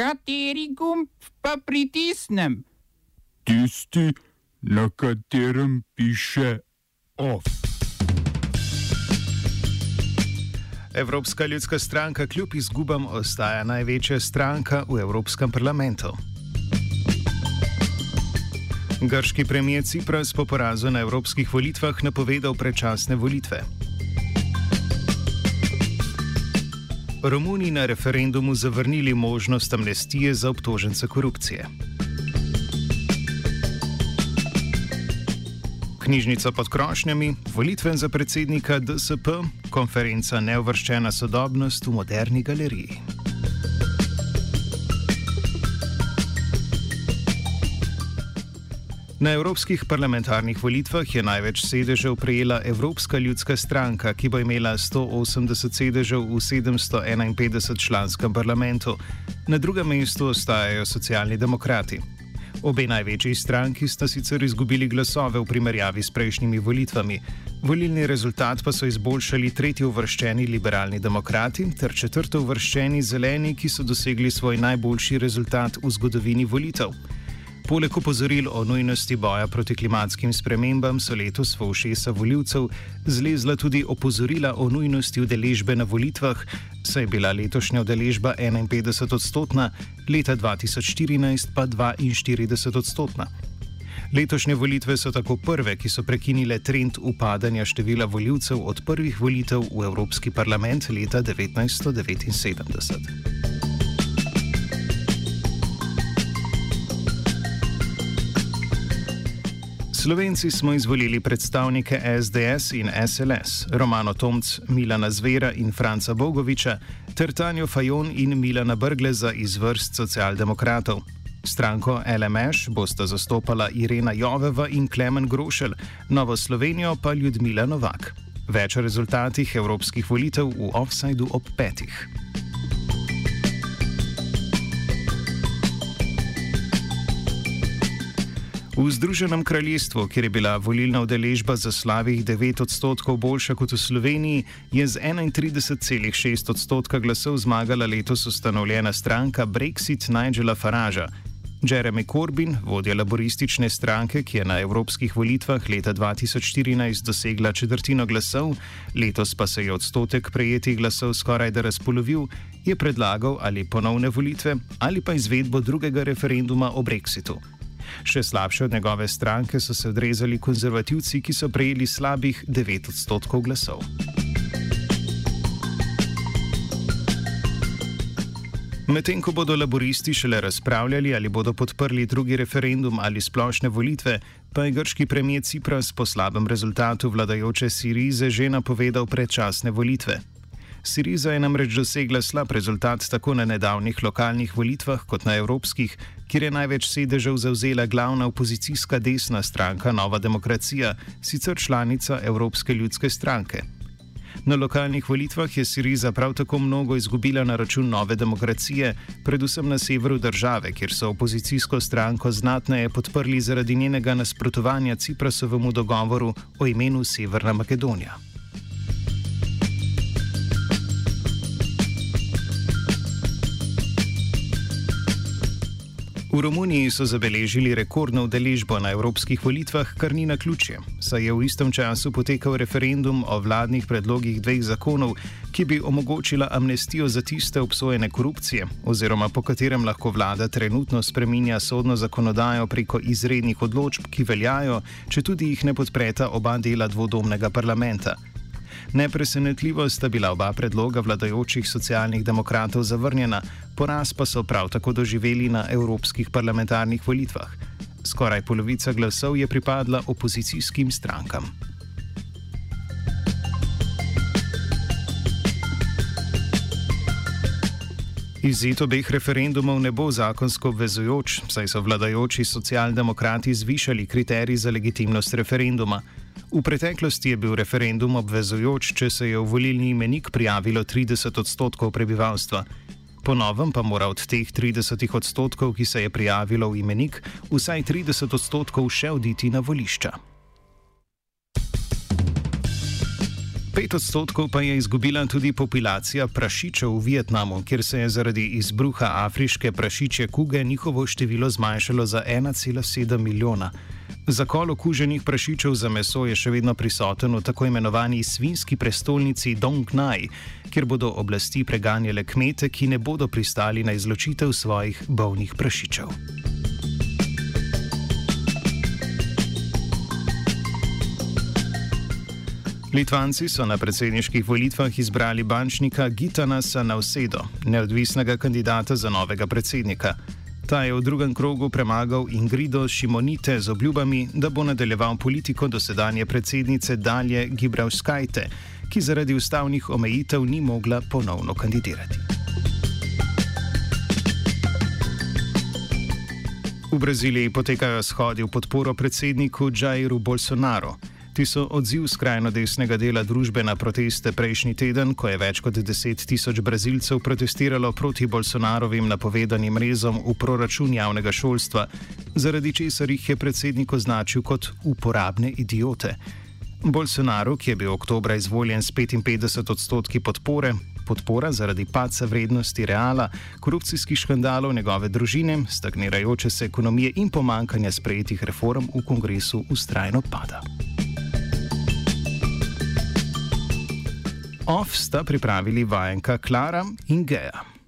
Kateri gumb pa pritisnem? Tisti, na katerem piše OF. Evropska ljudska stranka kljub izgubam ostaja največja stranka v Evropskem parlamentu. Grški premijer Cipras po porazu na evropskih volitvah napovedal predčasne volitve. Romuni na referendumu zavrnili možnost amnestije za obtožence korupcije. Knjižnica pod krošnjami, volitven za predsednika DSP, konferenca Neuvrščena sodobnost v moderni galeriji. Na evropskih parlamentarnih volitvah je največ sedežev prejela Evropska ljudska stranka, ki bo imela 180 sedežev v 751 članskem parlamentu. Na drugem mestu ostajajo socialni demokrati. Obe največji stranki sta sicer izgubili glasove v primerjavi s prejšnjimi volitvami. Volilni rezultat pa so izboljšali tretji uvrščeni liberalni demokrati ter četrto uvrščeni zeleni, ki so dosegli svoj najboljši rezultat v zgodovini volitev. Poleg opozoril o nujnosti boja proti klimatskim spremembam so letos v ušesa voljivcev zlezla tudi opozorila o nujnosti udeležbe na volitvah, saj je bila letošnja udeležba 51 odstotna, leta 2014 pa 42 odstotna. Letošnje volitve so tako prve, ki so prekinile trend upadanja števila voljivcev od prvih volitev v Evropski parlament leta 1979. Slovenci smo izvolili predstavnike SDS in SLS, Romano Tomc, Milana Zvera in Franca Bogoviča, ter Tanjo Fajon in Milana Brgleza iz vrst socialdemokratov. Stranko LMŠ bosta zastopala Irena Joveva in Klemen Grošelj, Novo Slovenijo pa Ljudmila Novak. Več o rezultatih evropskih volitev v offsajdu ob petih. V Združenem kraljestvu, kjer je bila volilna udeležba za slavih 9 odstotkov boljša kot v Sloveniji, je z 31,6 odstotka glasov zmagala letos ustanovljena stranka Brexit Nigela Faragea. Jeremy Corbyn, vodja laboristične stranke, ki je na evropskih volitvah leta 2014 dosegla četrtino glasov, letos pa se je odstotek prejetih glasov skoraj da razpolovil, je predlagal ali ponovne volitve ali pa izvedbo drugega referenduma o Brexitu. Še slabše od njegove stranke so se odrezali konzervativci, ki so prejeli slabih 9 odstotkov glasov. Medtem ko bodo laboristi šele razpravljali, ali bodo podprli drugi referendum ali splošne volitve, pa je grški premijer Cipras po slabem rezultatu vladajoče Sirize že napovedal predčasne volitve. Siriza je namreč dosegla slab rezultat tako na nedavnih lokalnih volitvah kot na evropskih, kjer je največ sedežev zauzela glavna opozicijska desna stranka Nova demokracija, sicer članica Evropske ljudske stranke. Na lokalnih volitvah je Siriza prav tako mnogo izgubila na račun nove demokracije, predvsem na severu države, kjer so opozicijsko stranko znatneje podprli zaradi njenega nasprotovanja Ciprasovemu dogovoru o imenu Severna Makedonija. V Romuniji so zabeležili rekordno udeležbo na evropskih volitvah, kar ni na ključje, saj je v istem času potekal referendum o vladnih predlogih dveh zakonov, ki bi omogočila amnestijo za tiste obsojene korupcije, oziroma po katerem lahko vlada trenutno spreminja sodno zakonodajo preko izrednih odločb, ki veljajo, če tudi jih ne podpreta oba dela dvodomnega parlamenta. Nepresenetljivo sta bila oba predloga vladajočih socialnih demokratov zavrnjena, poraz pa so prav tako doživeli na evropskih parlamentarnih volitvah. Skoraj polovica glasov je pripadla opozicijskim strankam. Izid obeh referendumov ne bo zakonsko obvezujoč, saj so vladajoči socialdemokrati zvišali kriterij za legitimnost referenduma. V preteklosti je bil referendum obvezujoč, če se je v volilni imenik prijavilo 30 odstotkov prebivalstva. Po novem pa mora od teh 30 odstotkov, ki se je prijavilo v imenik, vsaj 30 odstotkov še oditi na volišča. 5 odstotkov pa je izgubila tudi populacija prašičev v Vietnamu, kjer se je zaradi izbruha afriške prašiče kuge njihovo število zmanjšalo za 1,7 milijona. Zakol okuženih prašičev za meso je še vedno prisoten v tako imenovani svinski prestolnici Dong Nai, kjer bodo oblasti preganjale kmete, ki ne bodo pristali na izločitev svojih bolnih prašičev. Litvanci so na predsedniških volitvah izbrali bančnika Gitanasa Nausedo, neodvisnega kandidata za novega predsednika. Ta je v drugem krogu premagal Ingrido Šimonite z obljubami, da bo nadaljeval politiko dosedanje predsednice Dalje Gibralskajte, ki zaradi ustavnih omejitev ni mogla ponovno kandidirati. V Braziliji potekajo shodi v podporo predsedniku Jairu Bolsonaru. Ti so odziv skrajno desnega dela družbe na proteste prejšnji teden, ko je več kot 10 tisoč brazilcev protestiralo proti Bolsonarovim napovedanim rezom v proračun javnega šolstva, zaradi česar jih je predsednik označil kot uporabne idiote. Bolsonaru, ki je bil oktobra izvoljen s 55 odstotki podpore, podpora zaradi paca vrednosti reala, korupcijskih škandalov njegove družine, stagnirajoče se ekonomije in pomankanja sprejetih reform v kongresu ustrajno pada. Off sta pripravili vajenka Klara in Geja.